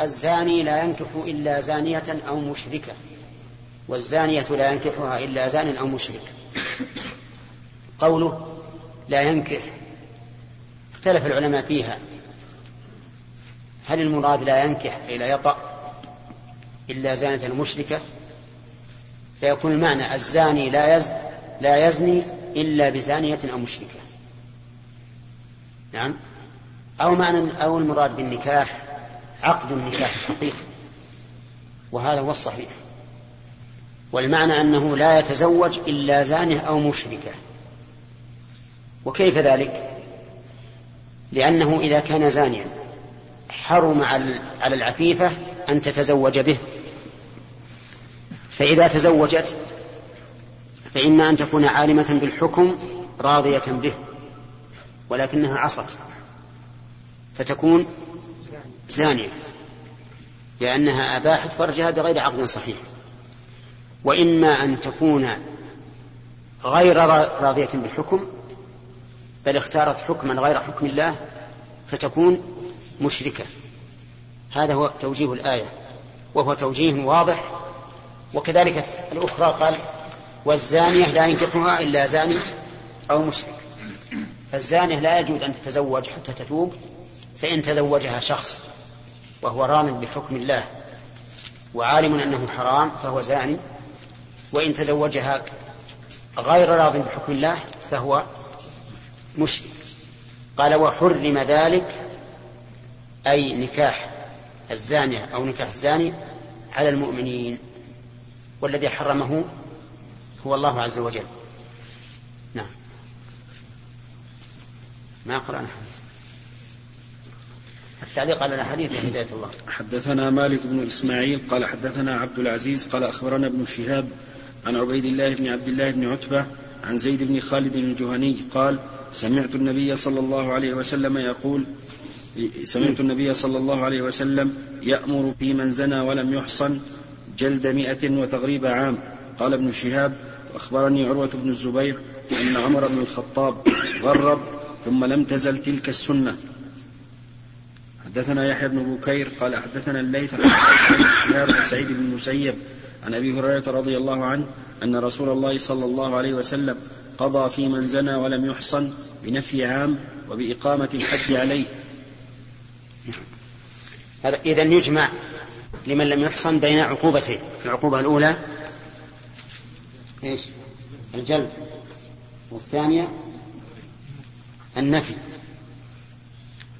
الزاني لا ينكح إلا زانية أو مشركة والزانية لا ينكحها إلا زان أو مشرك. قوله لا ينكح اختلف العلماء فيها. هل المراد لا ينكح أي لا يطأ إلا زانة مشركة فيكون المعنى الزاني لا يز لا يزني إلا بزانية أو مشركة. نعم؟ أو معنى أو المراد بالنكاح عقد النكاح الحقيقي وهذا هو الصحيح. والمعنى أنه لا يتزوج إلا زانه أو مشركة. وكيف ذلك؟ لأنه إذا كان زانيا حرم على العفيفة أن تتزوج به. فإذا تزوجت فإما أن تكون عالمة بالحكم راضية به ولكنها عصت. فتكون زانية لأنها أباحت فرجها بغير عقد صحيح. وإما أن تكون غير راضية بالحكم بل اختارت حكما غير حكم الله فتكون مشركة. هذا هو توجيه الآية وهو توجيه واضح. وكذلك الأخرى قال والزانية لا ينكحها إلا زاني أو مشرك. فالزانية لا يجوز أن تتزوج حتى تتوب فإن تزوجها شخص وهو ران بحكم الله وعالم أنه حرام فهو زاني وإن تزوجها غير راض بحكم الله فهو مشرك. قال وحرم ذلك أي نكاح الزانية أو نكاح الزاني على المؤمنين والذي حرمه هو الله عز وجل. نعم. ما قرأنا حديث؟ التعليق على الحديث يا هداية الله. حدثنا مالك بن إسماعيل قال حدثنا عبد العزيز قال أخبرنا ابن شهاب عن عبيد الله بن عبد الله بن عتبة عن زيد بن خالد الجهني قال سمعت النبي صلى الله عليه وسلم يقول سمعت النبي صلى الله عليه وسلم يأمر في من زنى ولم يحصن جلد مئة وتغريب عام. قال ابن شهاب أخبرني عروة بن الزبير أن عمر بن الخطاب غرب ثم لم تزل تلك السنة. حدثنا يحيى بن بكير قال حدثنا الليث عن سعيد بن المسيب عن أبي هريرة رضي الله عنه أن رسول الله صلى الله عليه وسلم قضى في من زنى ولم يحصن بنفي عام وبإقامة الحد عليه. هذا إذا يجمع لمن لم يحصن بين عقوبتين العقوبة الأولى إيش؟ الجلب والثانية النفي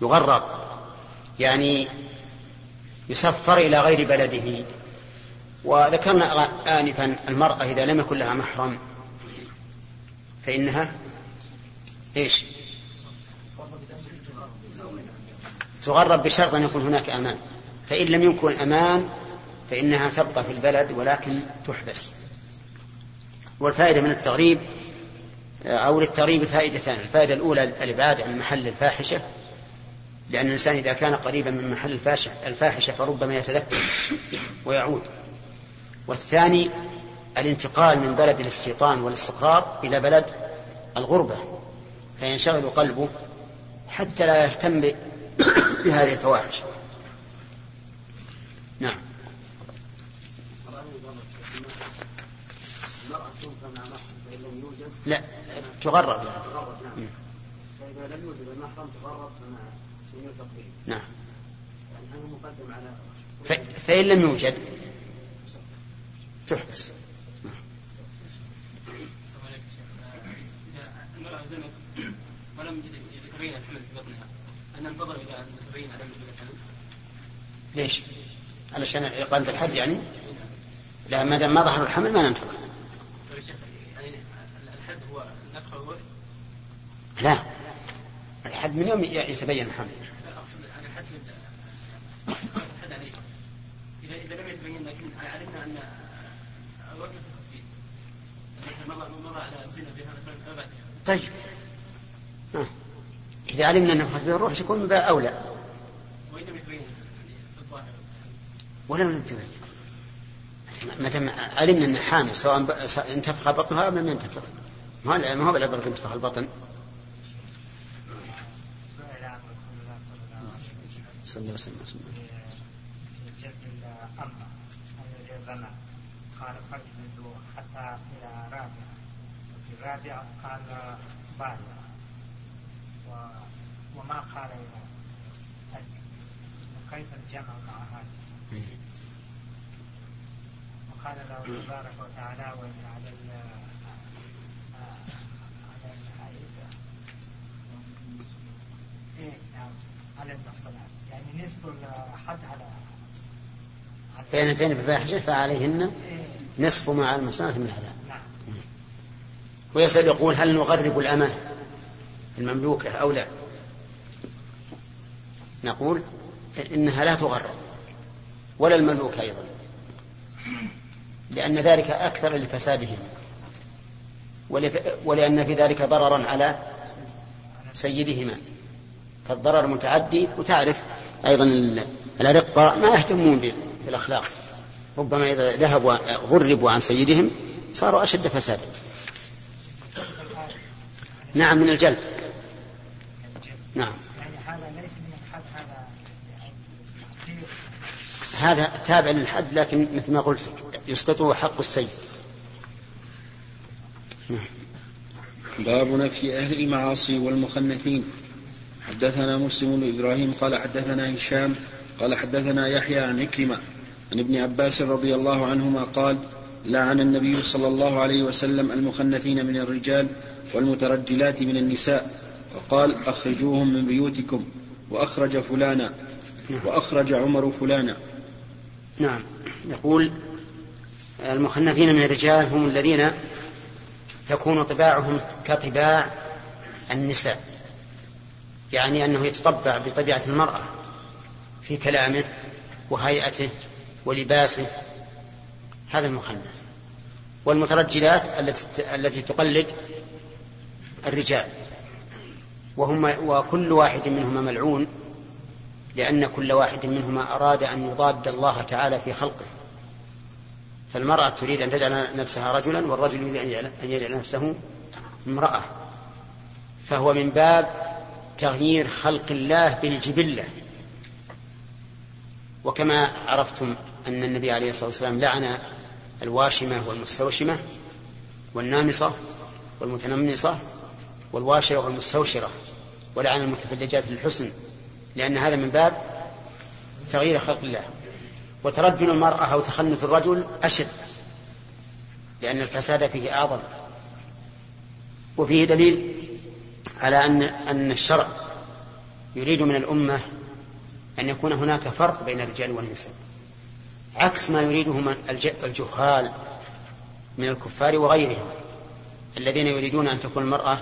يغرب. يعني يسفر إلى غير بلده. وذكرنا آنفا المرأة إذا لم يكن لها محرم فإنها إيش؟ تغرب بشرط أن يكون هناك أمان. فإن لم يكن أمان فإنها تبقى في البلد ولكن تحبس. والفائدة من التغريب أو للتغريب فائدتان الفائدة الأولى الإبعاد عن محل الفاحشة. لأن الإنسان إذا كان قريبا من محل الفاحشة فربما يتذكر ويعود. والثاني الانتقال من بلد الاستيطان والاستقرار إلى بلد الغربة فينشغل قلبه حتى لا يهتم بهذه الفواحش. نعم. لا تغرب يعني. فإذا لم يوجد المحرم تغرب. نعم على فإن لم يوجد تحبس ولم يتبين الحمل في بطنها أن الفضل إذا تبين عدم الحمل ليش؟ علشان إقامة الحد يعني؟ لا ما دام ما ظهر الحمل ما ننفق. يعني الحد هو النفخة لا الحد من يوم يتبين الحمل. الحد عليه. إذا إذا لم يتبين لكن علمنا أن وقف التخفيف. مضى على الزنا بها طيب. إذا علمنا أنه خفيف الروح يكون من أولى؟ ولم لم تبين ما دام علمنا أنه حامل سواء انتفخ بطنها أو لم ينتفخ. ما هو بالعبرة بانتفاخ البطن؟ صلى الله عليه وسلم قال فاجلدوا حتى إلى رابعة وفي الرابعة قال بالغ وما قال إلى كيف الجمع مع هذا وقال له تبارك وتعالى وإن على إيه نعم. على المحصنات يعني نصف الحد على فإن أتينا بفاحشة فعليهن إيه. نصف مع المحصنات من هذا نعم. ويسأل يقول هل نغرب الأمة المملوكة أو لا؟ نقول إنها لا تغرب ولا المملوك أيضا. لأن ذلك أكثر لفسادهم. ولأن في ذلك ضررا على سيدهما. فالضرر متعدي وتعرف أيضا الأرقة ما يهتمون بالأخلاق. ربما إذا ذهبوا غربوا عن سيدهم صاروا أشد فسادا نعم من الجلد. نعم. هذا تابع للحد لكن مثل ما قلت يسقطه حق السيد. نعم. باب نفي أهل المعاصي والمخنثين. حدثنا مسلم بن إبراهيم قال حدثنا هشام قال حدثنا يحيى عن عكرمة عن ابن عباس رضي الله عنهما قال لعن النبي صلى الله عليه وسلم المخنثين من الرجال والمترجلات من النساء وقال أخرجوهم من بيوتكم وأخرج فلانا وأخرج عمر فلانا. نعم. يقول المخنثين من الرجال هم الذين تكون طباعهم كطباع النساء. يعني أنه يتطبع بطبيعة المرأة في كلامه وهيئته ولباسه. هذا المخنث. والمترجلات التي التي تقلد الرجال. وهم وكل واحد منهما ملعون لأن كل واحد منهما أراد أن يضاد الله تعالى في خلقه. فالمرأة تريد أن تجعل نفسها رجلا والرجل يريد أن يجعل نفسه امرأة. فهو من باب تغيير خلق الله بالجبلة. وكما عرفتم أن النبي عليه الصلاة والسلام لعن الواشمة والمستوشمة والنامصة والمتنمصة والواشرة والمستوشرة ولعن المتفلجات للحسن لأن هذا من باب تغيير خلق الله. وترجل المرأة أو تخنث الرجل أشد لأن الفساد فيه أعظم. وفيه دليل على أن أن الشرع يريد من الأمة أن يكون هناك فرق بين الرجال والنساء عكس ما يريده من الجهال من الكفار وغيرهم الذين يريدون أن تكون المرأة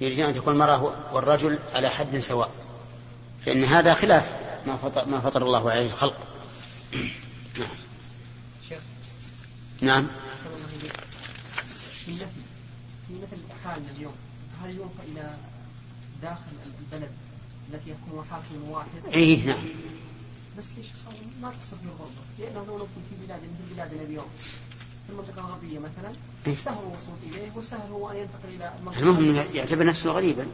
يريدون أن تكون المرأة والرجل على حد سواء. فإن هذا خلاف ما فطر, ما فطر الله عليه الخلق. نعم. نعم في حالنا اليوم هل يوفى إلى داخل البلد التي يكون حاكم واحد؟ اي نعم بس ليش ما تصف الغربة؟ لأنه لو في بلاد مثل بلادنا اليوم في المنطقة الغربية مثلا إيه؟ سهل الوصول إليه وسهل هو أن ينتقل إلى المهم يعتبر نفسه غريبا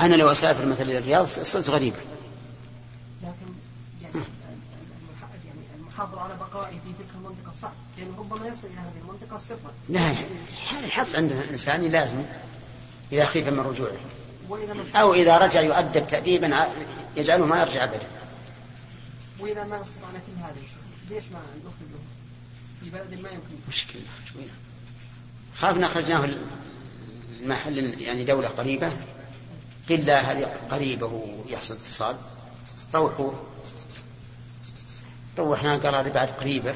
أنا لو أسافر مثلا إلى الرياض صرت غريبا لكن يعني, يعني المحافظة على بقائه في تلك المنطقة. صعب لأنه ربما يصل إلى هذه المنطقة صفرا لا الحظ عند الإنسان لازم إذا خيف من رجوعه. أو إذا رجع يؤدب تأديبا يجعله ما يرجع أبدا. وإذا ما استطعنا كل هذا ليش ما نخرج في بلد ما يمكن. مشكلة خافنا أخرجناه المحل يعني دولة قريبة. قل هذه قريبة ويحصل اتصال. روحوا. روحنا قال هذه بعد قريبة.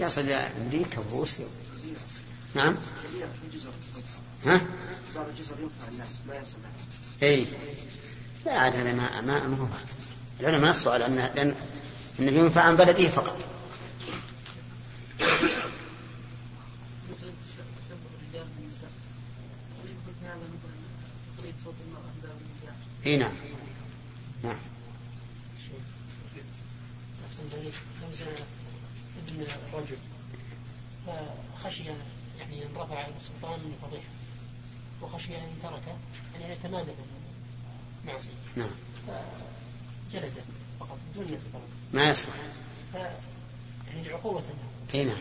يصل إلى أمريكا وروسيا نعم. ها؟ بعض الجزر ينفع الناس ما يصل اي لا عاد هذا ما ما ما هو العلماء نصوا على أن لأن انه ينفع عن بلده فقط. اي نعم. ابن الرجل فخشي يعني ان رفع السلطان من فضيحة وخشي أن تركه يعني يتمادى بالمعصيه نعم. جلده فقط بدون ما يصلح. يعني عقوبة إي نعم.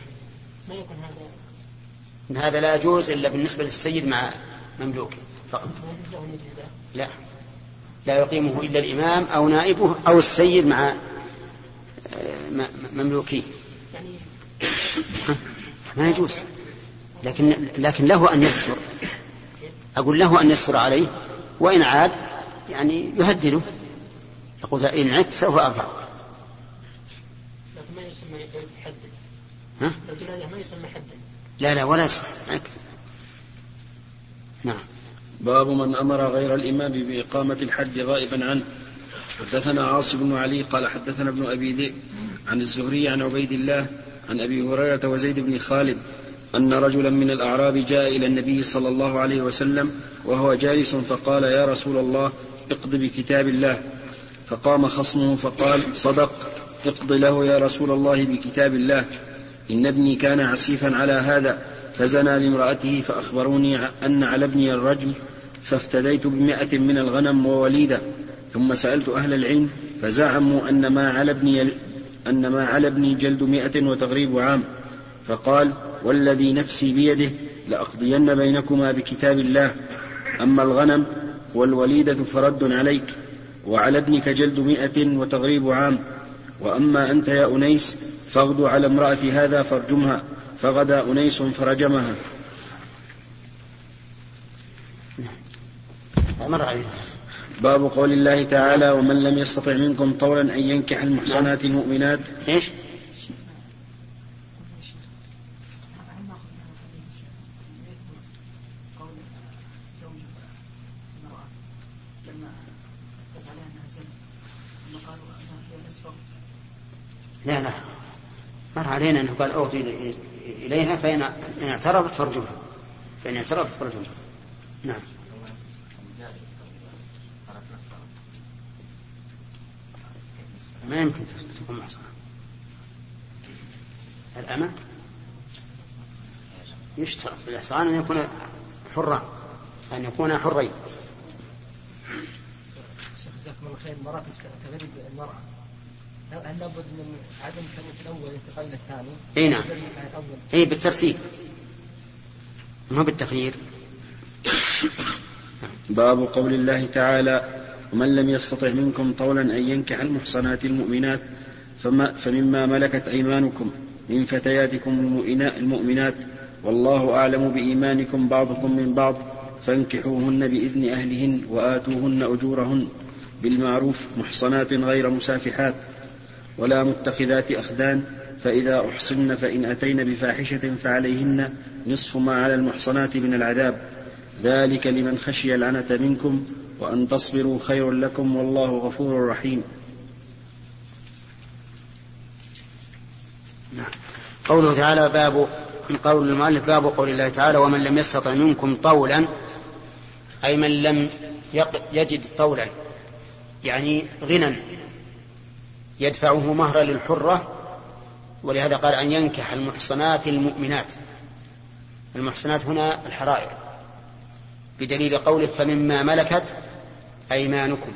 ما يكون هذا؟ هذا لا يجوز إلا بالنسبة للسيد مع مملوكه فقط. أن لا. لا يقيمه إلا الإمام أو نائبه أو السيد مع مملوكيه يعني ما يجوز. لكن لكن له أن يستر. أقول له أن يستر عليه وإن عاد يعني يهدده. يقول إن عدت سوف أرفعك. لكن ما يسمى جلد حد ها؟ لو ما يسمى حدا لا لا ولا يصح يكفي. نعم. باب من أمر غير الإمام بإقامة الحج غائبا عنه. حدثنا عاصم بن علي قال حدثنا ابن أبي ذئب عن الزهري عن عبيد الله عن أبي هريرة وزيد بن خالد أن رجلا من الأعراب جاء إلى النبي صلى الله عليه وسلم وهو جالس فقال يا رسول الله اقض بكتاب الله فقام خصمه فقال صدق اقض له يا رسول الله بكتاب الله إن ابني كان عسيفا على هذا فزنى بامرأته فأخبروني أن على ابني الرجم فافتديت بمائة من الغنم ووليدة ثم سألت أهل العلم فزعموا أن ما على ابني أن ما على ابني جلد مائة وتغريب عام. فقال والذي نفسي بيده لأقضين بينكما بكتاب الله. أما الغنم والوليدة فرد عليك وعلى ابنك جلد مائة وتغريب عام. وأما أنت يا أنيس فاغدو على امرأة هذا فارجمها. فغدا أنيس فرجمها. مر علينا باب قول الله تعالى ومن لم يستطع منكم طولا أن ينكح المحصنات المؤمنات. انها هي الاسفرت لا لا. مر علينا أنه قال أوتي إليها فان إن اعترفت فارجمها فإن اعترفت فارجمها نعم. ما يمكن تكون محصنة. الأمة يشترط في الإحصان أن يكون حرا أن يكون حرين شيخ جزاكم الله خير. مراتب تغريب المرأة. هل لابد من عدم كلمة الأول انتقال إلى الثاني؟ أي نعم. أي بالترتيب ما بالتخيير باب قول الله تعالى ومن لم يستطع منكم طولا أن ينكح المحصنات المؤمنات فما فمما ملكت أيمانكم من فتياتكم المؤمنا- المؤمنات والله أعلم بإيمانكم بعضكم من بعض فانكحوهن بإذن أهلهن وآتوهن أجورهن بالمعروف محصنات غير مسافحات ولا متخذات أخدان فإذا أحصن فإن أتين بفاحشة فعليهن نصف ما على المحصنات من العذاب. ذلك لمن خشي العنة منكم وأن تصبروا خير لكم والله غفور رحيم. نعم. قوله تعالى باب من قول المؤلف باب قول الله تعالى ومن لم يستطع منكم طولا أي من لم يجد طولا يعني غنى يدفعه مهرا للحرة ولهذا قال أن ينكح المحصنات المؤمنات. المحصنات هنا الحرائر. بدليل قوله فمما ملكت أيمانكم.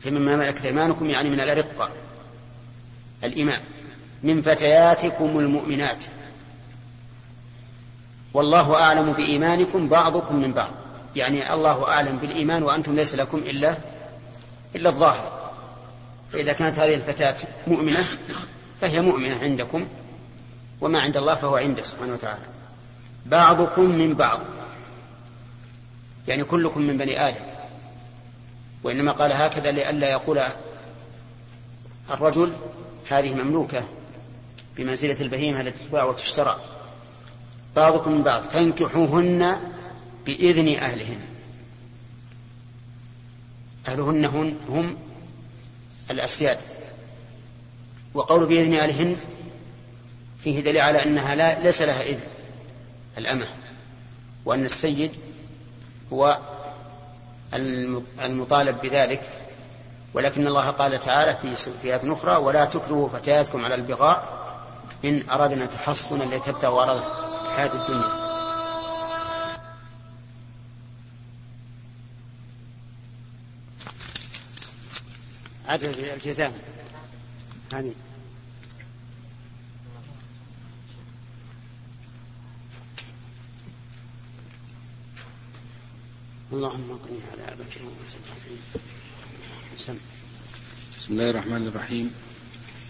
فمما ملكت أيمانكم يعني من الأرقة الإمام من فتياتكم المؤمنات. والله أعلم بإيمانكم بعضكم من بعض. يعني الله أعلم بالإيمان وأنتم ليس لكم إلا إلا الظاهر. فإذا كانت هذه الفتاة مؤمنة فهي مؤمنة عندكم وما عند الله فهو عنده سبحانه وتعالى. بعضكم من بعض. يعني كلكم من بني آدم. وإنما قال هكذا لئلا يقول الرجل هذه مملوكة بمنزلة البهيمة التي تباع وتشترى. بعضكم من بعض فانكحوهن بإذن أهلهن. أهلهن هن هم الأسياد. وقول بإذن أهلهن فيه دليل على أنها لا ليس لها إذن الأمة. وأن السيد هو الم- المطالب بذلك ولكن الله قال تعالى في آية أخرى ولا تكرهوا فتياتكم على البغاء إن أردنا تحصنا لتبتغوا أرض الحياة الدنيا. عدد الجزام هذه. اللهم اقني على بكر بسم الله الرحمن الرحيم.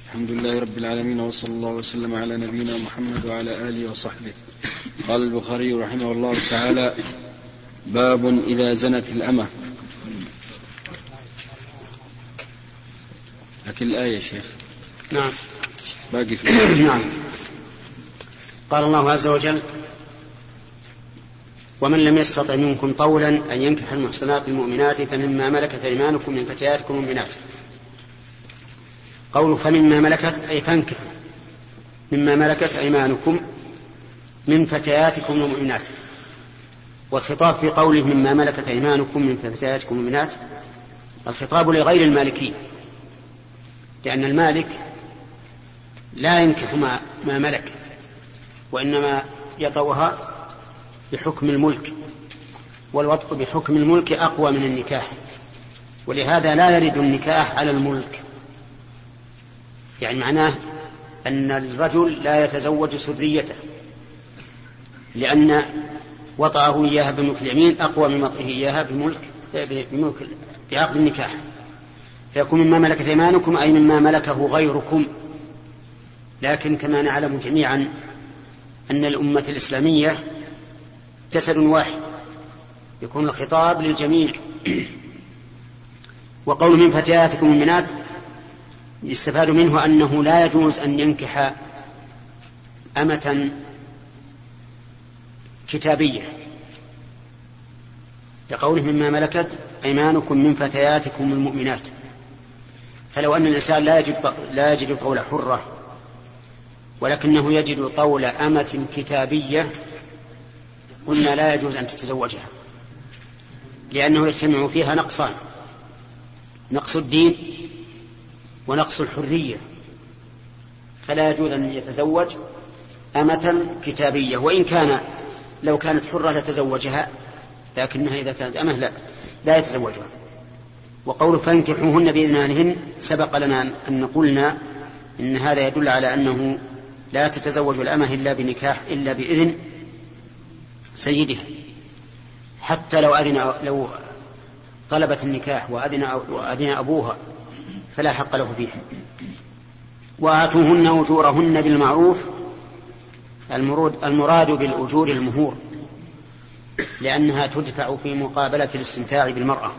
الحمد لله رب العالمين وصلى الله وسلم على نبينا محمد وعلى آله وصحبه. قال البخاري رحمه الله تعالى باب إذا زنت الأمة. لكن الآية يا شيخ. نعم. باقي في نعم. قال الله عز وجل ومن لم يستطع منكم طولا أن ينكح المحصنات المؤمنات فمما ملكت أيمانكم من فتياتكم المؤمنات قول فمما ملكت أي فانكحوا. مما ملكت أيمانكم من فتياتكم المؤمنات. والخطاب في قوله مما ملكت أيمانكم من فتياتكم المؤمنات الخطاب لغير المالكين. لأن المالك لا ينكح ما, ما ملك وإنما يطوها بحكم الملك والوطء بحكم الملك أقوى من النكاح ولهذا لا يرد النكاح على الملك. يعني معناه أن الرجل لا يتزوج سريته لأن وطأه إياها بملك اليمين أقوى من وطئه إياها بملك بملك بعقد النكاح. فيكون مما ملكت أيمانكم أي مما ملكه غيركم. لكن كما نعلم جميعا أن الأمة الإسلامية جسد واحد. يكون الخطاب للجميع. وقول من فتياتكم المؤمنات يستفاد منه أنه لا يجوز أن ينكح أمة كتابية. لقوله مما ملكت أيمانكم من فتياتكم المؤمنات. فلو أن الإنسان لا يجد لا يجد طول حرة ولكنه يجد طول أمة كتابية قلنا لا يجوز أن تتزوجها لأنه يجتمع فيها نقصان نقص الدين ونقص الحرية. فلا يجوز أن يتزوج أمة كتابية وإن كان لو كانت حرة لتزوجها لكنها إذا كانت أمة لا لا يتزوجها. وقول فانكحوهن بإذن أهلهن سبق لنا أن قلنا إن هذا يدل على أنه لا تتزوج الأمة إلا بنكاح إلا بإذن سيدها. حتى لو أذن لو طلبت النكاح وأذن وأذن أبوها فلا حق له فيها. وآتوهن أجورهن بالمعروف. المرود المراد بالأجور المهور لأنها تدفع في مقابلة الاستمتاع بالمرأة.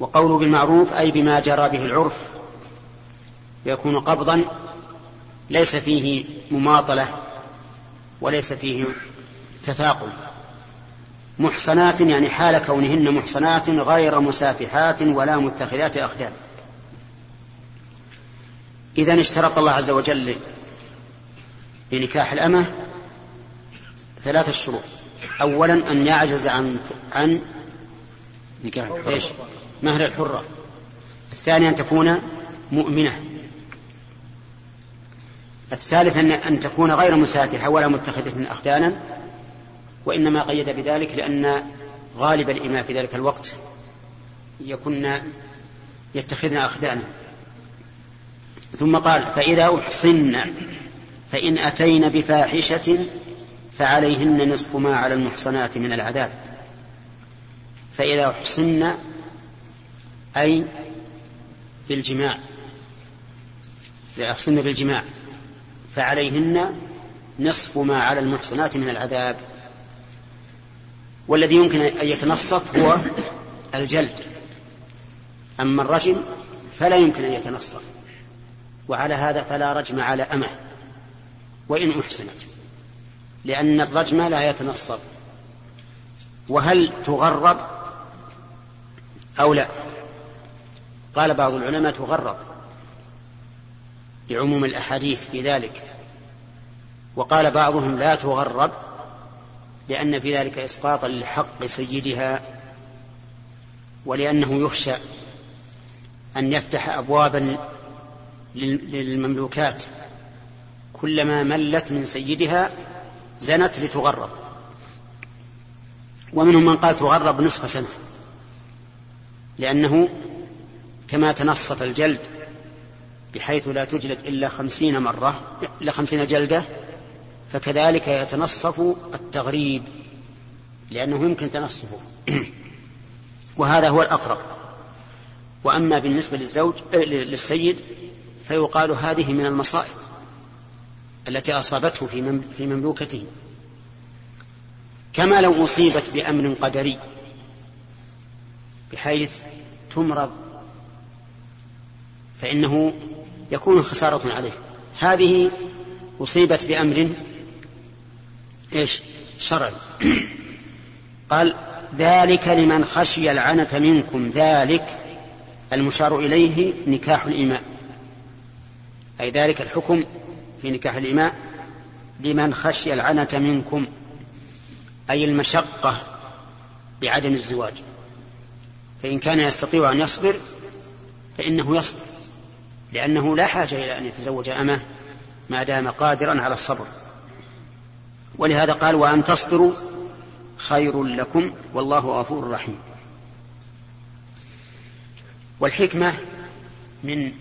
وقول بالمعروف أي بما جرى به العرف يكون قبضا ليس فيه مماطلة وليس فيه تثاقل. محصنات يعني حال كونهن محصنات غير مسافحات ولا متخذات أخدان. إذا اشترط الله عز وجل لنكاح الأمة ثلاثة شروط أولا أن يعجز عن عن نكاح إيش؟ مهر الحرة. الثاني أن تكون مؤمنة. الثالث أن تكون غير مسافحة ولا متخذة أخدانا. وإنما قيد بذلك لأن غالب الإماء في ذلك الوقت يكن يتخذن أخدانا. ثم قال فإذا أحصن فإن أتين بفاحشة فعليهن نصف ما على المحصنات من العذاب. فإذا أحصن أي بالجماع إذا أحصن بالجماع فعليهن نصف ما على المحصنات من العذاب. والذي يمكن أن يتنصف هو الجلد. أما الرجم فلا يمكن أن يتنصف وعلى هذا فلا رجم على أمه وإن أحسنت لأن الرجم لا يتنصف. وهل تغرب أو لا؟ قال بعض العلماء تغرب لعموم الأحاديث في ذلك وقال بعضهم لا تغرب لأن في ذلك إسقاطا لحق سيدها ولأنه يخشى أن يفتح أبوابا للمملوكات. كلما ملت من سيدها زنت لتغرب. ومنهم من قال تغرب نصف سنة لأنه كما تنصف الجلد بحيث لا تجلد إلا خمسين مرة إلا خمسين جلدة فكذلك يتنصف التغريب لأنه يمكن تنصفه. وهذا هو الأقرب. وأما بالنسبة للزوج للسيد فيقال هذه من المصائب التي أصابته في في مملوكته. كما لو أصيبت بأمر قدري بحيث تمرض فإنه يكون خسارة عليه. هذه أصيبت بأمر إيش؟ شرعي. قال ذلك لمن خشي العنة منكم. ذلك المشار إليه نكاح الإماء أي ذلك الحكم في نكاح الإماء لمن خشي العنة منكم أي المشقة بعدم الزواج. فإن كان يستطيع أن يصبر فإنه يصبر لأنه لا حاجة إلى أن يتزوج أمه ما دام قادرا على الصبر. ولهذا قال وأن تصبروا خير لكم والله غفور رحيم. والحكمة من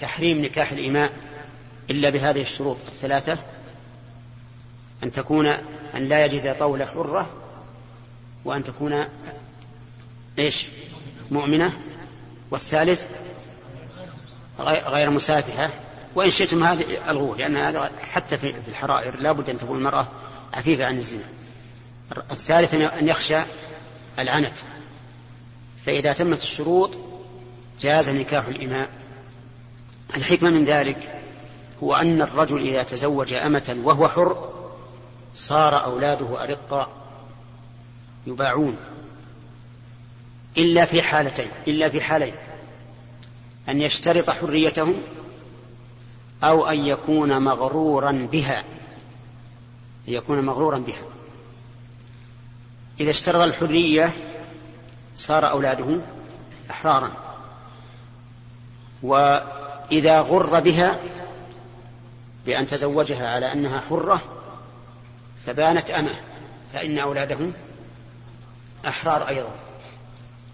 تحريم نكاح الإماء إلا بهذه الشروط الثلاثة أن تكون أن لا يجد طول حرة وأن تكون إيش؟ مؤمنة والثالث غير مسافحة. وإن شئتم هذه الغول لأن هذا حتى في الحرائر لا بد أن تكون المرأة عفيفة عن الزنا. الثالث أن يخشى العنت. فإذا تمت الشروط جاز نكاح الإماء. الحكمة من ذلك هو أن الرجل إذا تزوج أمة وهو حر صار أولاده أرقا يباعون. إلا في حالتين إلا في حالين. أن يشترط حريتهم أو أن يكون مغرورا بها. أن يكون مغرورا بها. إذا اشترط الحرية صار أولاده أحرارا. وإذا غر بها بأن تزوجها على أنها حرة فبانت أمة فإن أولاده أحرار أيضا.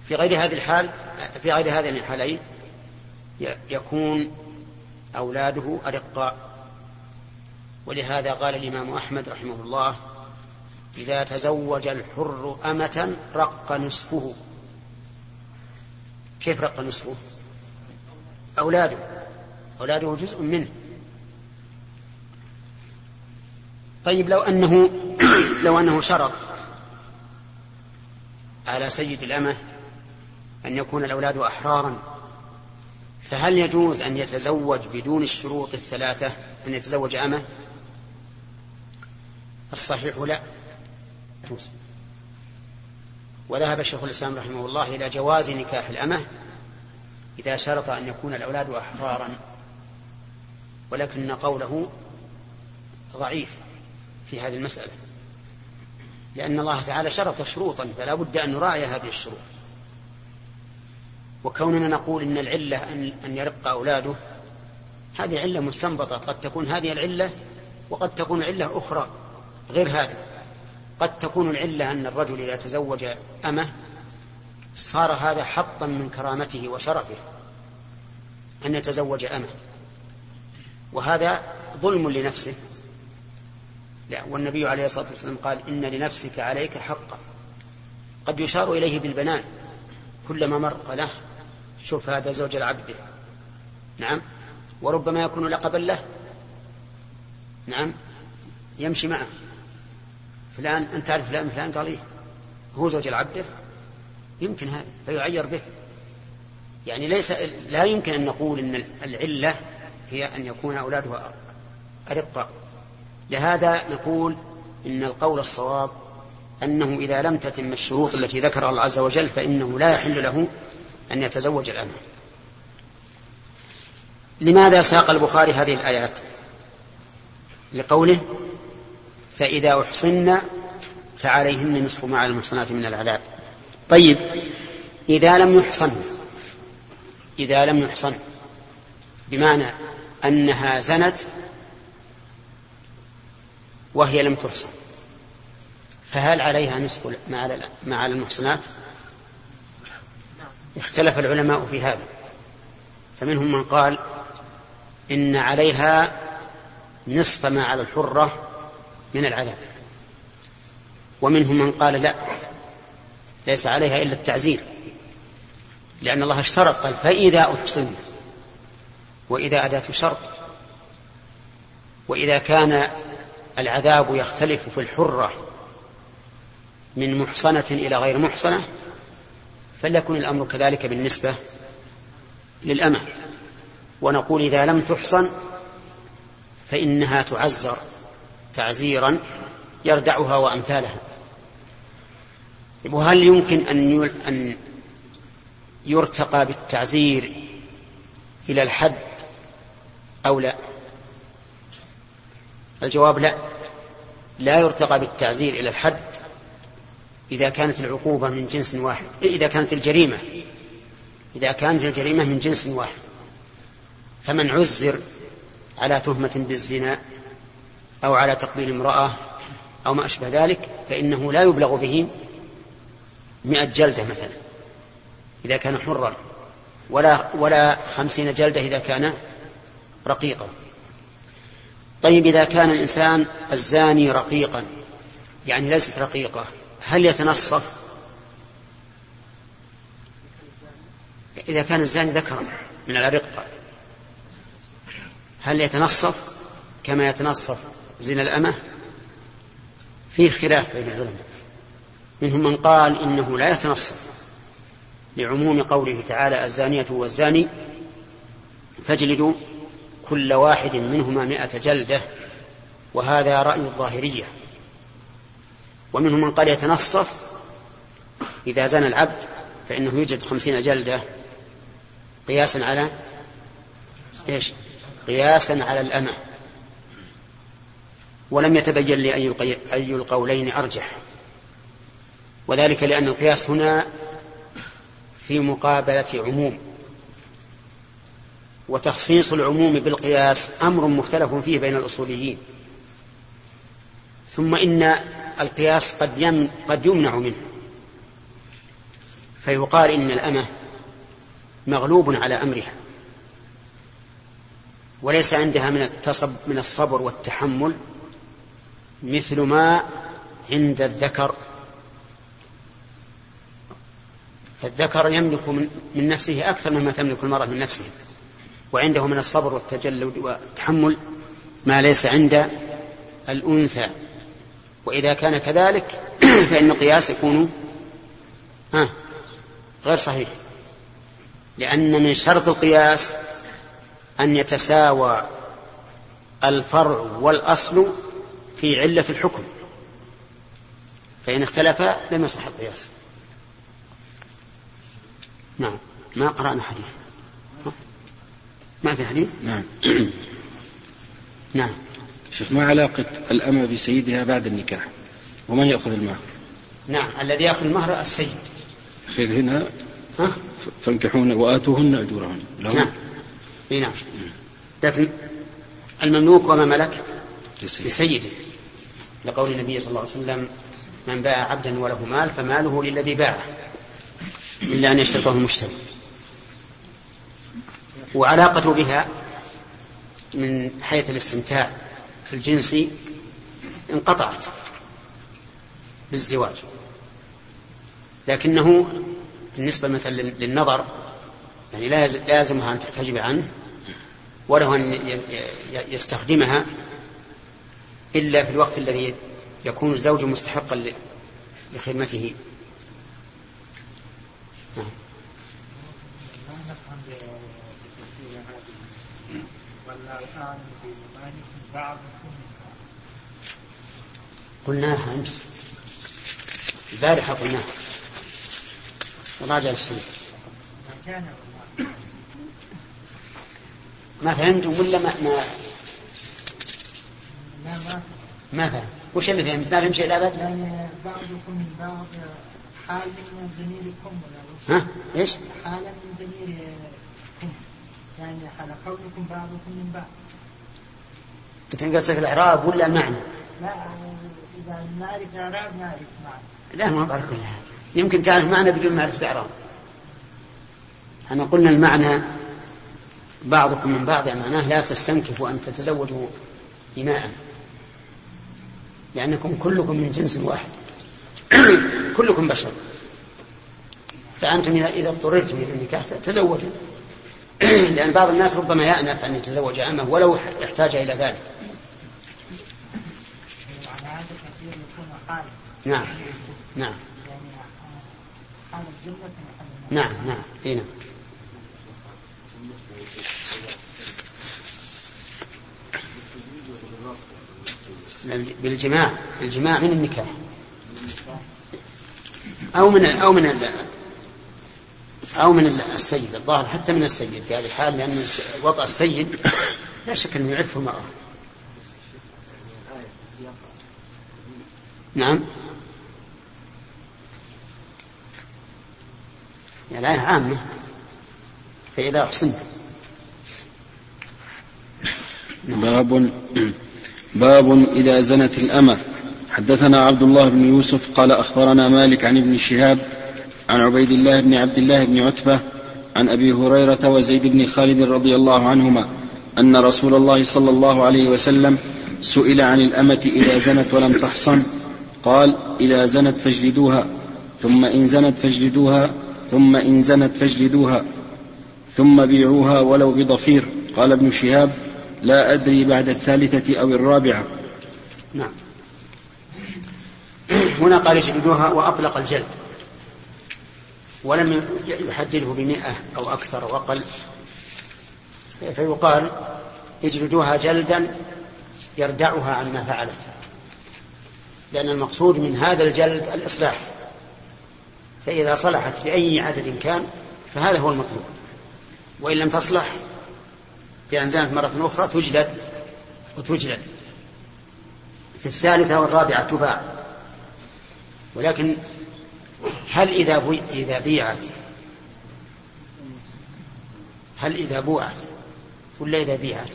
في غير هذه الحال في غير هذين الحالين يكون أولاده أرقاء ولهذا قال الإمام أحمد رحمه الله إذا تزوج الحر أمة رق نصفه. كيف رق نصفه؟ أولاده. أولاده جزء منه. طيب لو أنه لو أنه شرط على سيد الأمة أن يكون الأولاد أحرارا فهل يجوز أن يتزوج بدون الشروط الثلاثة؟ أن يتزوج أمة؟ الصحيح لا. يجوز. وذهب شيخ الإسلام رحمه الله إلى جواز نكاح الأمة إذا شرط أن يكون الأولاد أحرارا ولكن قوله ضعيف في هذه المسألة لأن الله تعالى شرط شروطا فلا بد أن نراعي هذه الشروط. وكوننا نقول إن العلة أن, أن يرق أولاده هذه علة مستنبطة. قد تكون هذه العلة وقد تكون علة أخرى غير هذه. قد تكون العلة أن الرجل إذا تزوج أمه صار هذا حطا من كرامته وشرفه أن يتزوج أمه. وهذا ظلم لنفسه. لا والنبي عليه الصلاة والسلام قال إن لنفسك عليك حقا. قد يشار إليه بالبنان. كلما مر قال شوف هذا زوج العبد. نعم. وربما يكون لقبا له. نعم. يمشي معه. فلان أنت تعرف فلان فلان؟ قال إيه. هو زوج العبد. يمكن هذا فيعير به. يعني ليس لا يمكن أن نقول أن العلة هي أن يكون أولاده أرقا لهذا نقول إن القول الصواب أنه إذا لم تتم الشروط التي ذكرها الله عز وجل فإنه لا يحل له أن يتزوج الأمة لماذا ساق البخاري هذه الآيات؟ لقوله فإذا أحصن فعليهن نصف ما على المحصنات من العذاب. طيب إذا لم يحصن إذا لم يحصن بمعنى أنها زنت وهي لم تحصن فهل عليها نصف ما على المحصنات؟ اختلف العلماء في هذا. فمنهم من قال إن عليها نصف ما على الحرة من العذاب. ومنهم من قال لا ليس عليها إلا التعزير لأن الله اشترط قال فإذا أحصن وإذا أداة شرط وإذا كان العذاب يختلف في الحرة من محصنة إلى غير محصنة فليكن الأمر كذلك بالنسبة للأمة. ونقول إذا لم تحصن فإنها تعزر تعزيرا يردعها وأمثالها. وهل يمكن أن أن يرتقى بالتعزير إلى الحد أو لا؟ الجواب لا. لا يرتقى بالتعزير إلى الحد إذا كانت العقوبة من جنس واحد إذا كانت الجريمة إذا كانت الجريمة من جنس واحد. فمن عزر على تهمة بالزنا أو على تقبيل امرأة أو ما أشبه ذلك فإنه لا يبلغ به مئة جلدة مثلا إذا كان حرا ولا ولا خمسين جلدة إذا كان رقيقا. طيب إذا كان الإنسان الزاني رقيقا يعني ليست رقيقة هل يتنصف؟ إذا كان الزاني ذكرا من الأرقة هل يتنصف كما يتنصف زنا الأمة؟ فيه خلاف بين العلماء. منهم من قال إنه لا يتنصف لعموم قوله تعالى الزانية والزاني فاجلدوا كل واحد منهما مئة جلدة وهذا رأي الظاهرية. ومنهم من قال يتنصف. إذا زنى العبد فإنه يوجد خمسين جلدة قياسا على إيش؟ قياسا على الأمة. ولم يتبين لي أي القولين أرجح. وذلك لأن القياس هنا في مقابلة عموم. وتخصيص العموم بالقياس أمر مختلف فيه بين الأصوليين. ثم إن القياس قد, يم قد يمنع منه. فيقال إن الأمة مغلوب على أمرها. وليس عندها من التصب من الصبر والتحمل مثل ما عند الذكر. فالذكر يملك من نفسه أكثر مما تملك المرأة من نفسها. وعنده من الصبر والتجلد والتحمل ما ليس عند الأنثى. وإذا كان كذلك فإن القياس يكون ها غير صحيح. لأن من شرط القياس أن يتساوى الفرع والأصل في علة الحكم. فإن اختلفا لم يصح القياس. نعم. ما قرأنا حديث. ما في حديث؟ نعم. نعم. شيخ ما علاقة الأمة بسيدها بعد النكاح؟ ومن يأخذ المهر؟ نعم الذي يأخذ المهر السيد. خير هنا ها؟ فانكحون وآتوهن أجورهن نعم. نعم. لكن المملوك وما ملك؟ لسيد. لسيده. لقول النبي صلى الله عليه وسلم من باع عبدا وله مال فماله للذي باعه إلا أن يشترطه المشتري وعلاقة بها من حيث الاستمتاع الجنس انقطعت بالزواج لكنه بالنسبة مثلا للنظر يعني لا يلزمها أن تحتجب عنه وله أن يستخدمها إلا في الوقت الذي يكون الزوج مستحقا لخدمته نعم. ولا بعضكم قلناها أمس. البارحة قلناها. وراجع السنة. ما فهمتم ولا ما ما لا ما فهم. وش اللي فهمت؟ ما فهمت شيء الأبد يعني بعضكم من بعض حال من زميلكم ولا ها؟ إيش؟ حالا من زميلكم يعني حال كونكم بعضكم من بعض. أنت قصدك الإعراب ولا المعنى لا لا ما كل حاجة يمكن تعرف معنى بدون معرفة إعراب. إحنا قلنا المعنى بعضكم من بعض معناه لا تستنكفوا أن تتزوجوا إماء. لأنكم كلكم من جنس واحد. كلكم بشر. فأنتم إذا اضطررتم إلى النكاح تزوجوا لأن بعض الناس ربما يأنف أن يتزوج أمه ولو احتاج إلى ذلك. نعم. نعم. نعم نعم. إي نعم. بالجماع الجماع من النكاح. أو من أو من أو من السيد الظاهر حتى من السيد في هذه الحال لأن وضع السيد لا شك أنه يعرفه المرأة نعم. يعني الآية عامة فإذا أحسنت. باب باب إذا زنت الأمة. حدثنا عبد الله بن يوسف قال أخبرنا مالك عن ابن شهاب عن عبيد الله بن عبد الله بن عتبة عن أبي هريرة وزيد بن خالد رضي الله عنهما أن رسول الله صلى الله عليه وسلم سئل عن الأمة إذا زنت ولم تحصن. قال إذا زنت فاجلدوها ثم إن زنت فاجلدوها ثم إن زنت فاجلدوها ثم بيعوها ولو بضفير. قال ابن شهاب لا أدري بعد الثالثة أو الرابعة. نعم. هنا قال اجلدوها وأطلق الجلد. ولم يحدده بمئة أو أكثر أو أقل. فيقال اجلدوها جلدا يردعها عن ما فعلت. لأن المقصود من هذا الجلد الإصلاح. فإذا صلحت بأي عدد كان فهذا هو المطلوب. وإن لم تصلح بأن زانت مرة أخرى تجلد وتجلد. في الثالثة والرابعة تباع. ولكن هل إذا بي إذا بيعت؟ هل إذا بوعت؟ ولا إذا بيعت؟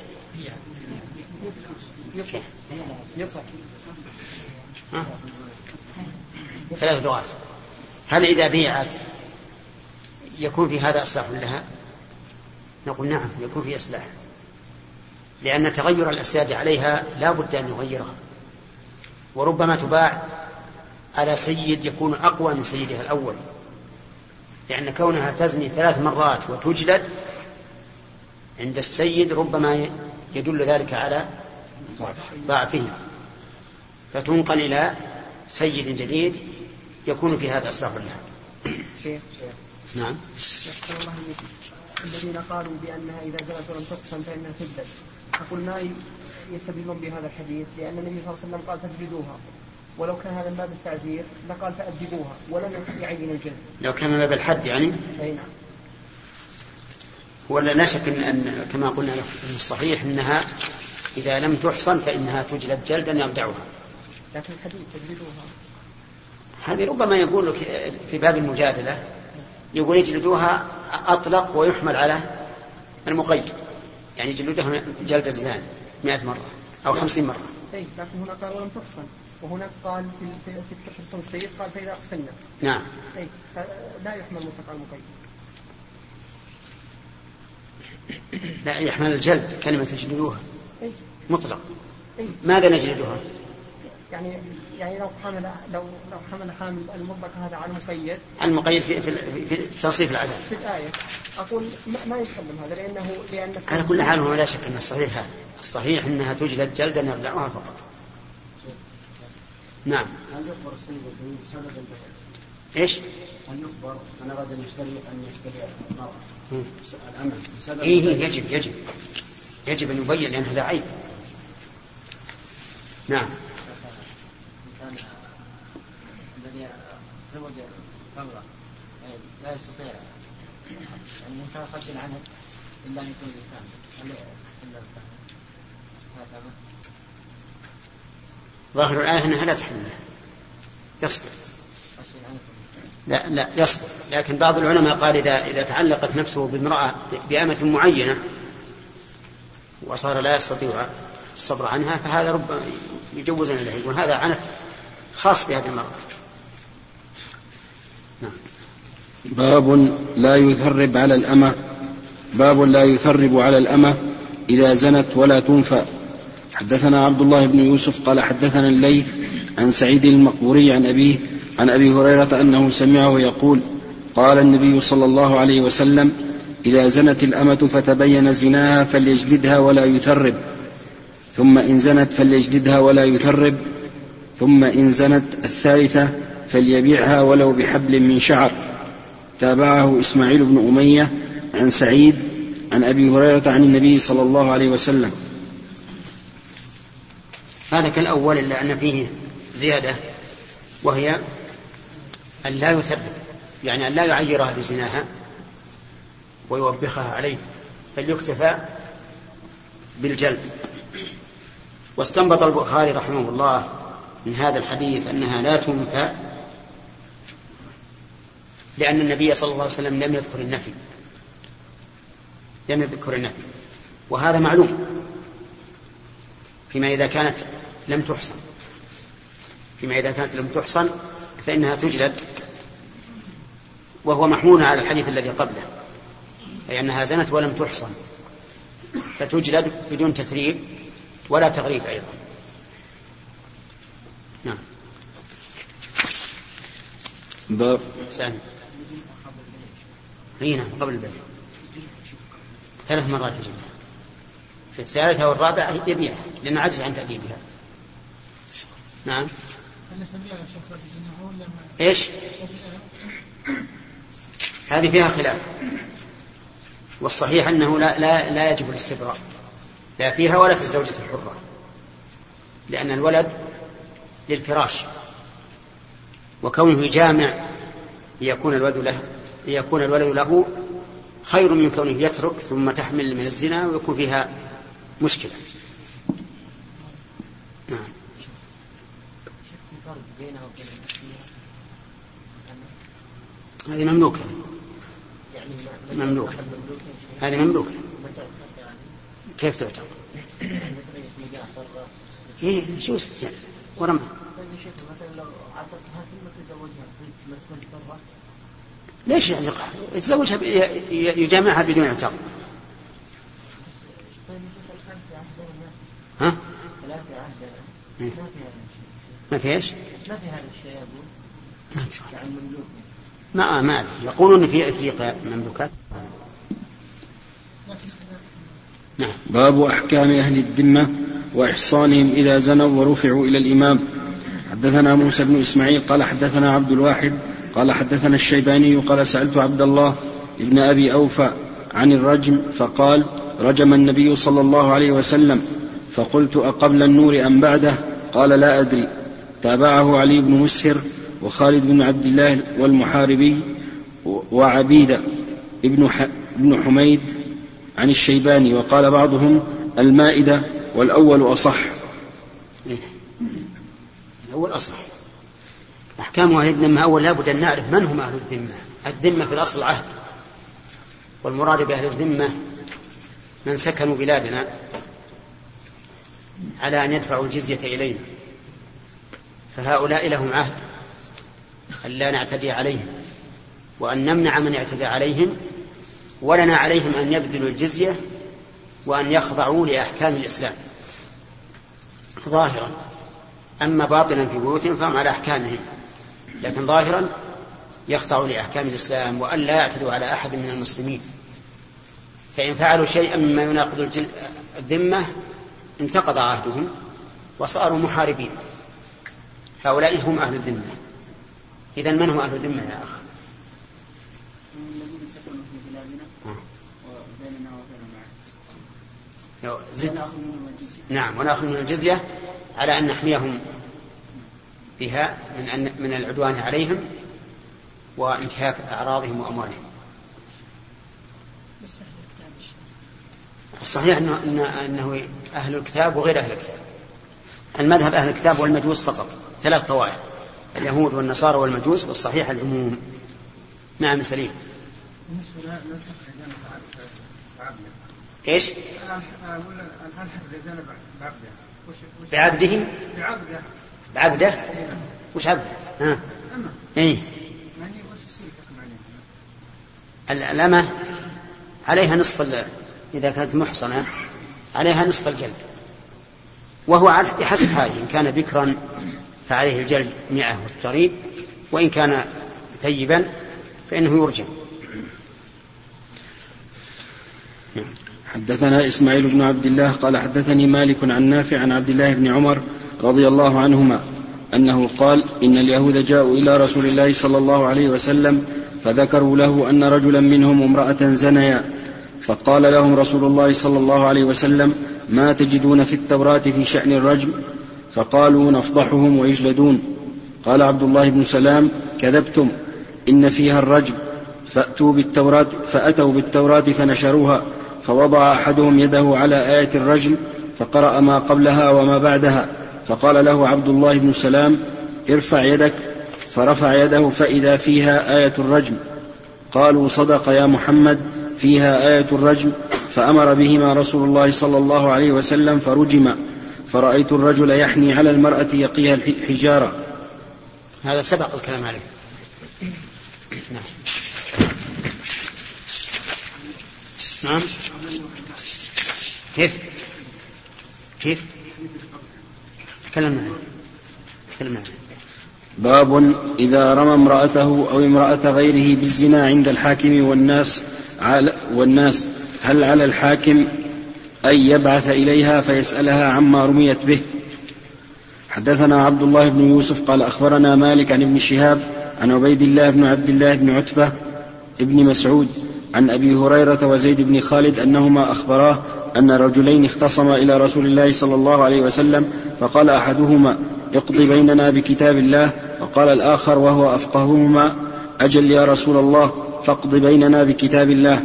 ثلاث لغات. هل إذا بيعت يكون في هذا إصلاح لها؟ نقول نعم يكون في إصلاح. لأن تغير الأسياد عليها لا بد أن يغيرها. وربما تباع على سيد يكون أقوى من سيدها الأول. لأن كونها تزني ثلاث مرات وتجلد عند السيد ربما يدل ذلك على ضعفه. فتنقل إلى سيد جديد يكون في هذا إصلاح لها نعم. الذين قالوا بأنها إذا زنت ولم تقسم فإنها تجلد أقول ما يستدلون بهذا الحديث لأن النبي صلى الله عليه وسلم قال فاجلدوها ولو كان هذا من باب التعزير لقال فأدبوها ولم يعين الجلد لو كان من باب الحد يعني؟ أي نعم. ولا لا شك إن, أن كما قلنا في الصحيح أنها إذا لم تحصن فإنها تجلد جلدا يردعها. لكن الحديث تجلدوها. هذه ربما يقول في باب المجادلة. يقول يجلدوها أطلق ويحمل على المقيد. يعني يجلدوها جلد الزان مئة مرة أو خمسين مرة. أي لكن هنا قال ولم تحصن. وهناك قال في في قال فإذا أحسنا نعم. أي لا يحمل مطلق على المقيد. لا يحمل الجلد كلمة تجلدوها. أي مطلق. أي ماذا نجلدها؟ يعني يعني لو حمل لو لو حمل حامل المطلق هذا على المقيد. المقيد في في, في تصريف العدد. في الآية. أقول ما, ما يسلم هذا لأنه لأن على كل حال هو لا شك أن الصحيح هذا الصحيح أنها تجلد جلدا يردعها فقط. نعم. هل يخبر السيد بسبب؟ إيش؟ هل يخبر من اراد ان يشتري أن يشتري المرأة؟ بسبب إيه البيع؟ يجب يجب. يجب أن يبين لأن هذا عيب. نعم. الذي تزوج امرأة لا يستطيع كان خشن عنه إلا أن يكون هل إلا هذا ظاهر الآية أنها لا تحل. له يصبر. لا لا يصبر. لكن بعض العلماء قال إذا إذا تعلقت نفسه بامرأة بأمة معينة وصار لا يستطيع الصبر عنها فهذا ربما يجوز له يقول هذا عنت خاص بهذه المرأة نعم. باب لا يثرب على الأمة. باب لا يثرب على الأمة إذا زنت ولا تنفى. حدثنا عبد الله بن يوسف قال حدثنا الليث عن سعيد المقبوري عن أبيه عن أبي هريرة أنه سمعه يقول قال النبي صلى الله عليه وسلم إذا زنت الأمة فتبين زناها فليجلدها ولا يثرب. ثم إن زنت فليجلدها ولا يثرب. ثم إن زنت الثالثة فليبيعها ولو بحبل من شعر. تابعه إسماعيل بن أمية عن سعيد عن أبي هريرة عن النبي صلى الله عليه وسلم. هذا كالأول إلا أن فيه زيادة وهي أن لا يثبت يعني أن لا يعيرها بزناها ويوبخها عليه بل يكتفى بالجلب. واستنبط البخاري رحمه الله من هذا الحديث أنها لا تنفى لأن النبي صلى الله عليه وسلم لم يذكر النفي. لم يذكر النفي. وهذا معلوم. فيما إذا كانت لم تحصن. فيما إذا كانت لم تحصن فإنها تجلد. وهو محمول على الحديث الذي قبله. أي أنها زنت ولم تحصن. فتجلد بدون تثريب ولا تغريب أيضا. نعم. باب. سامي. إي نعم قبل البيع ثلاث مرات يجيبها في الثالثة والرابعة يبيعها لأنه عجز عن تأديبها. نعم. إيش؟ هذه فيها خلاف. والصحيح أنه لا لا لا يجب الاستبراء. لا فيها ولا في الزوجة الحرة. لأن الولد للفراش وكونه جامع ليكون الولد له ليكون الولد له خير من كونه يترك ثم تحمل من الزنا ويكون فيها مشكلة. نعم. هذه مملوكة. مملوكة. هذه مملوكة. كيف تعتبر؟ إيه شو يعني ورمى ليش يعزقها؟ يتزوجها يجامعها بدون اعتاق ها؟ ما في إيش؟ ما في هذا الشيء ما ما أدري يقولون في أفريقيا مملوكات نعم. باب أحكام أهل الذمة وإحصانهم إذا زنوا ورفعوا إلى الإمام. حدثنا موسى بن إسماعيل قال حدثنا عبد الواحد قال حدثنا الشيباني قال سألت عبد الله ابن أبي أوفى عن الرجم فقال رجم النبي صلى الله عليه وسلم. فقلت أقبل النور أم بعده؟ قال لا أدري. تابعه علي بن مسهر وخالد بن عبد الله والمحاربي وعبيدة ابن, ابن حميد عن الشيباني وقال بعضهم المائدة والأول أصح. الأول أصح. أحكام أهل الذمة أول لابد أن نعرف من هم أهل الذمة. الذمة في الأصل عهد. والمراد بأهل الذمة من سكنوا بلادنا على أن يدفعوا الجزية إلينا. فهؤلاء لهم عهد أن لا نعتدي عليهم وأن نمنع من اعتدى عليهم ولنا عليهم أن يبذلوا الجزية وأن يخضعوا لأحكام الإسلام. ظاهرا أما باطنا في بيوتهم فهم على أحكامهم لكن ظاهرا يخضعوا لأحكام الإسلام وأن لا يعتدوا على أحد من المسلمين. فإن فعلوا شيئا مما يناقض الذمة انتقض عهدهم وصاروا محاربين. هؤلاء هم أهل الذمة. إذا من هم أهل الذمة يا أخ؟ الذين سكنوا في بلادنا وبيننا وبين زد. نعم ونأخذ من الجزية على أن نحميهم بها من من العدوان عليهم وانتهاك أعراضهم وأموالهم. الصحيح أنه, أنه, أنه أهل الكتاب وغير أهل الكتاب. المذهب أهل الكتاب والمجوس فقط ثلاث طوائف اليهود والنصارى والمجوس والصحيح العموم. نعم سليم. إيش؟ بعبده؟ بعبده؟ بعبده وش عبده؟ ها. اي الأمة عليها نصف ال- إذا كانت محصنة عليها نصف الجلد. وهو بحسب هذه إن كان بكرا فعليه الجلد مئة والتغريب وإن كان ثيبا فإنه يرجم. حدثنا إسماعيل بن عبد الله قال حدثني مالك عن نافع عن عبد الله بن عمر رضي الله عنهما أنه قال إن اليهود جاءوا إلى رسول الله صلى الله عليه وسلم فذكروا له أن رجلا منهم امرأة زنيا فقال لهم رسول الله صلى الله عليه وسلم ما تجدون في التوراة في شأن الرجم؟ فقالوا نفضحهم ويجلدون. قال عبد الله بن سلام كذبتم. إن فيها الرجم فأتوا بالتوراة فأتوا بالتوراة فنشروها. فوضع أحدهم يده على آية الرجم فقرأ ما قبلها وما بعدها فقال له عبد الله بن سلام ارفع يدك فرفع يده فإذا فيها آية الرجم. قالوا صدق يا محمد فيها آية الرجم. فأمر بهما رسول الله صلى الله عليه وسلم فرجما فرأيت الرجل يحني على المرأة يقيها الحجارة هذا سبق الكلام عليه نعم. نعم. كيف؟ كيف؟ تكلمنا عنه تكلمنا عنه باب إذا رمى امرأته أو امرأة غيره بالزنا عند الحاكم والناس على والناس هل على الحاكم أن يبعث إليها فيسألها عما رميت به؟ حدثنا عبد الله بن يوسف قال أخبرنا مالك عن ابن شهاب عن عبيد الله بن عبد الله بن عتبة ابن مسعود عن أبي هريرة وزيد بن خالد أنهما أخبراه أن رجلين اختصما إلى رسول الله صلى الله عليه وسلم فقال أحدهما اقض بيننا بكتاب الله وقال الآخر وهو أفقههما أجل يا رسول الله فاقض بيننا بكتاب الله.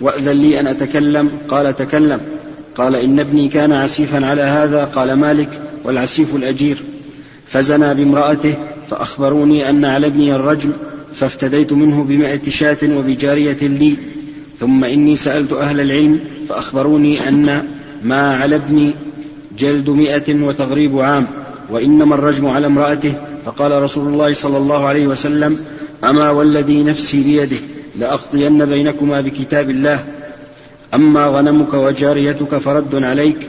وأذن لي أن أتكلم. قال تكلم. قال إن ابني كان عسيفا على هذا. قال مالك والعسيف الأجير. فزنى بامرأته فأخبروني أن على ابني الرجم فافتديت منه بمائة شاة وبجارية لي ثم إني سألت أهل العلم فأخبروني أن ما على ابني جلد مئة وتغريب عام وإنما الرجم على امرأته. فقال رسول الله صلى الله عليه وسلم أما والذي نفسي بيده لأقضين بينكما بكتاب الله أما غنمك وجاريتك فرد عليك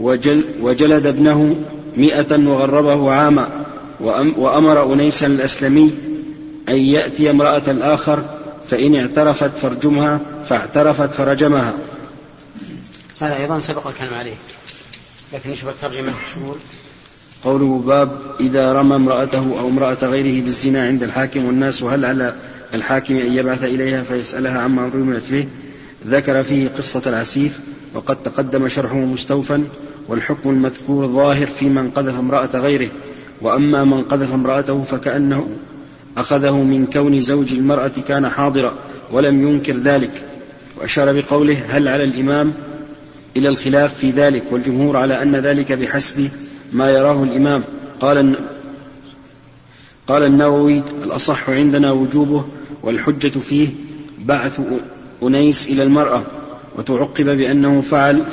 وجل وجلد ابنه مئة وغربه عاما وأم وأمر أنيسا الأسلمي أن يأتي امرأة الآخر فإن اعترفت فارجمها فاعترفت فرجمها. هذا أيضا سبق الكلام عليه. لكن نشوف الترجمة؟ قوله باب إذا رمى امرأته أو امرأة غيره بالزنا عند الحاكم والناس هل على الحاكم أن يبعث إليها؟ فيسألها عما رمت به. ذكر فيه قصة العسيف وقد تقدم شرحه مستوفا والحكم المذكور ظاهر في من قذف امرأة غيره. وأما من قذف امرأته فكأنه أخذه من كون زوج المرأة كان حاضرا ولم ينكر ذلك وأشار بقوله هل على الإمام؟ إلى الخلاف في ذلك والجمهور على أن ذلك بحسب ما يراه الإمام. قال قال النووي الأصح عندنا وجوبه والحجة فيه بعث أنيس إلى المرأة وتعقب بأنه فعل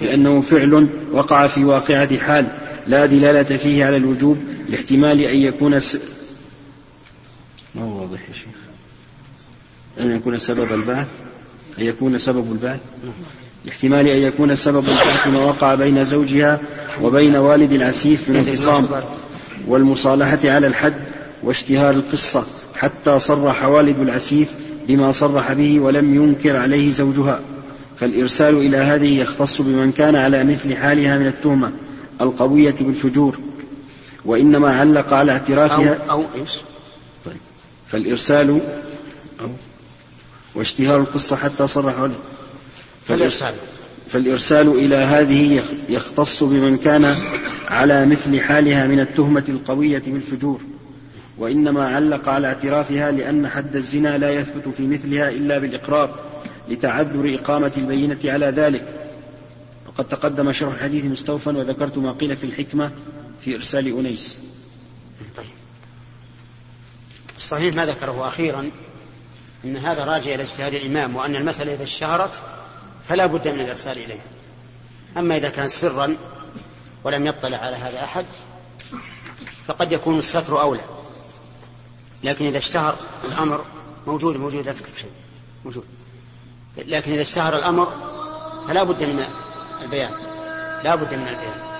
لأنه فعل وقع في واقعة حال لا دلالة فيه على الوجوب لاحتمال أن يكون س... ما هو واضح يا شيخ؟ أن يكون سبب البعث؟ أن يكون سبب البعث؟ لاحتمال أن يكون سبب البعث ما وقع بين زوجها وبين والد العسيف من انفصام والمصالحة على الحد واشتهار القصة حتى صرح والد العسيف بما صرح به ولم ينكر عليه زوجها. فالإرسال إلى هذه يختص بمن كان على مثل حالها من التهمة القوية بالفجور. وإنما علق على أو, اعترافها؟ أو إيش؟ طيب. فالإرسال أو واشتهار القصة حتى صرح والد فالإرسال. فالإرسال إلى هذه يخ- يختص بمن كان على مثل حالها من التهمة القوية بالفجور وإنما علق على اعترافها لأن حد الزنا لا يثبت في مثلها إلا بالإقرار لتعذر إقامة البينة على ذلك. وقد تقدم شرح الحديث مستوفا وذكرت ما قيل في الحكمة في إرسال أنيس. طيب. الصحيح ما ذكره أخيرا أن هذا راجع إلى اجتهاد الإمام وأن المسألة إذا اشتهرت فلا بد من الإرسال إليها. أما إذا كان سرا ولم يطلع على هذا أحد فقد يكون الستر أولى. لكن إذا اشتهر الأمر موجود موجود لا تكتب شيء موجود. لكن إذا اشتهر الأمر فلا بد من البيان لا بد من البيان.